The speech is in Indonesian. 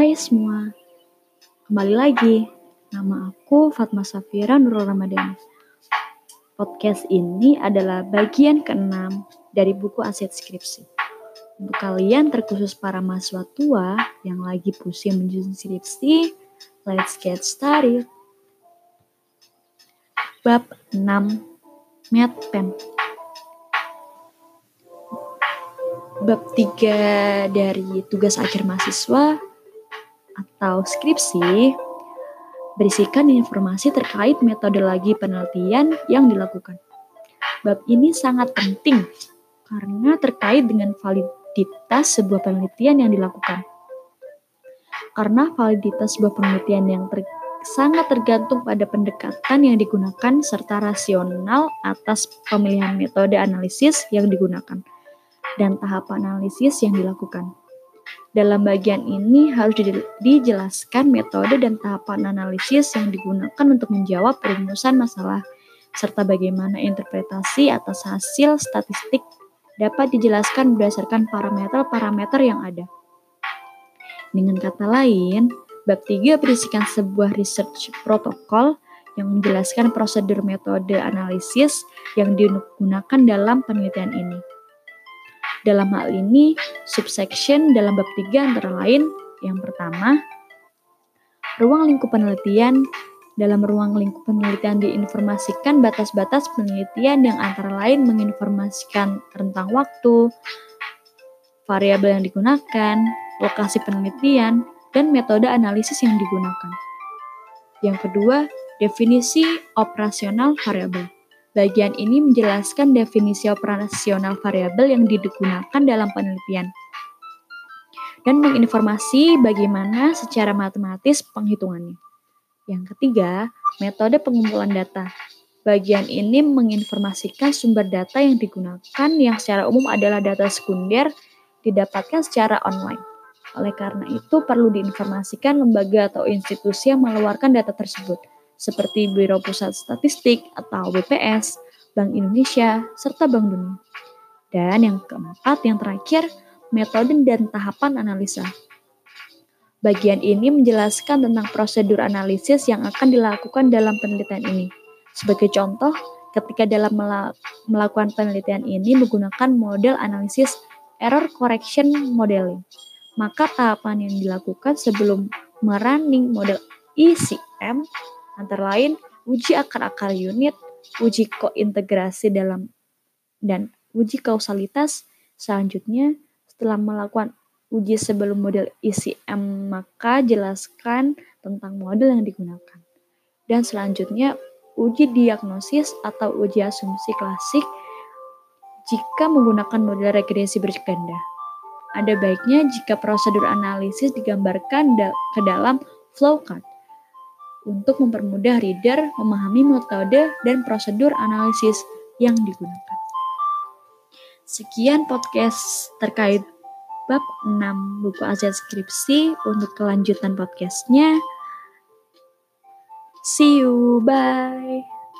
Hai semua, kembali lagi. Nama aku Fatma Safira Nurul Ramadhani. Podcast ini adalah bagian keenam dari buku aset skripsi. Untuk kalian terkhusus para mahasiswa tua yang lagi pusing menyusun skripsi, let's get started. Bab 6 Pen Bab 3 dari tugas akhir mahasiswa atau skripsi berisikan informasi terkait metodologi penelitian yang dilakukan. Bab ini sangat penting karena terkait dengan validitas sebuah penelitian yang dilakukan. Karena validitas sebuah penelitian yang ter sangat tergantung pada pendekatan yang digunakan serta rasional atas pemilihan metode analisis yang digunakan dan tahap analisis yang dilakukan. Dalam bagian ini harus dijelaskan metode dan tahapan analisis yang digunakan untuk menjawab perumusan masalah, serta bagaimana interpretasi atas hasil statistik dapat dijelaskan berdasarkan parameter-parameter yang ada. Dengan kata lain, bab 3 berisikan sebuah research protokol yang menjelaskan prosedur metode analisis yang digunakan dalam penelitian ini. Dalam hal ini, subsection dalam bab 3 antara lain yang pertama, ruang lingkup penelitian dalam ruang lingkup penelitian diinformasikan batas-batas penelitian yang antara lain menginformasikan rentang waktu, variabel yang digunakan, lokasi penelitian, dan metode analisis yang digunakan. Yang kedua, definisi operasional variabel. Bagian ini menjelaskan definisi operasional variabel yang digunakan dalam penelitian dan menginformasi bagaimana secara matematis penghitungannya. Yang ketiga, metode pengumpulan data. Bagian ini menginformasikan sumber data yang digunakan yang secara umum adalah data sekunder didapatkan secara online. Oleh karena itu, perlu diinformasikan lembaga atau institusi yang mengeluarkan data tersebut seperti Biro Pusat Statistik atau BPS, Bank Indonesia, serta Bank Dunia. Dan yang keempat, yang terakhir, metode dan tahapan analisa. Bagian ini menjelaskan tentang prosedur analisis yang akan dilakukan dalam penelitian ini. Sebagai contoh, ketika dalam melakukan penelitian ini menggunakan model analisis error correction modeling, maka tahapan yang dilakukan sebelum merunning model ECM antara lain uji akar-akar unit, uji kointegrasi dalam dan uji kausalitas. Selanjutnya, setelah melakukan uji sebelum model ICM, maka jelaskan tentang model yang digunakan. Dan selanjutnya, uji diagnosis atau uji asumsi klasik jika menggunakan model regresi berganda. Ada baiknya jika prosedur analisis digambarkan ke dalam flowchart untuk mempermudah reader memahami metode dan prosedur analisis yang digunakan. Sekian podcast terkait bab 6 buku aset skripsi untuk kelanjutan podcastnya. See you, bye.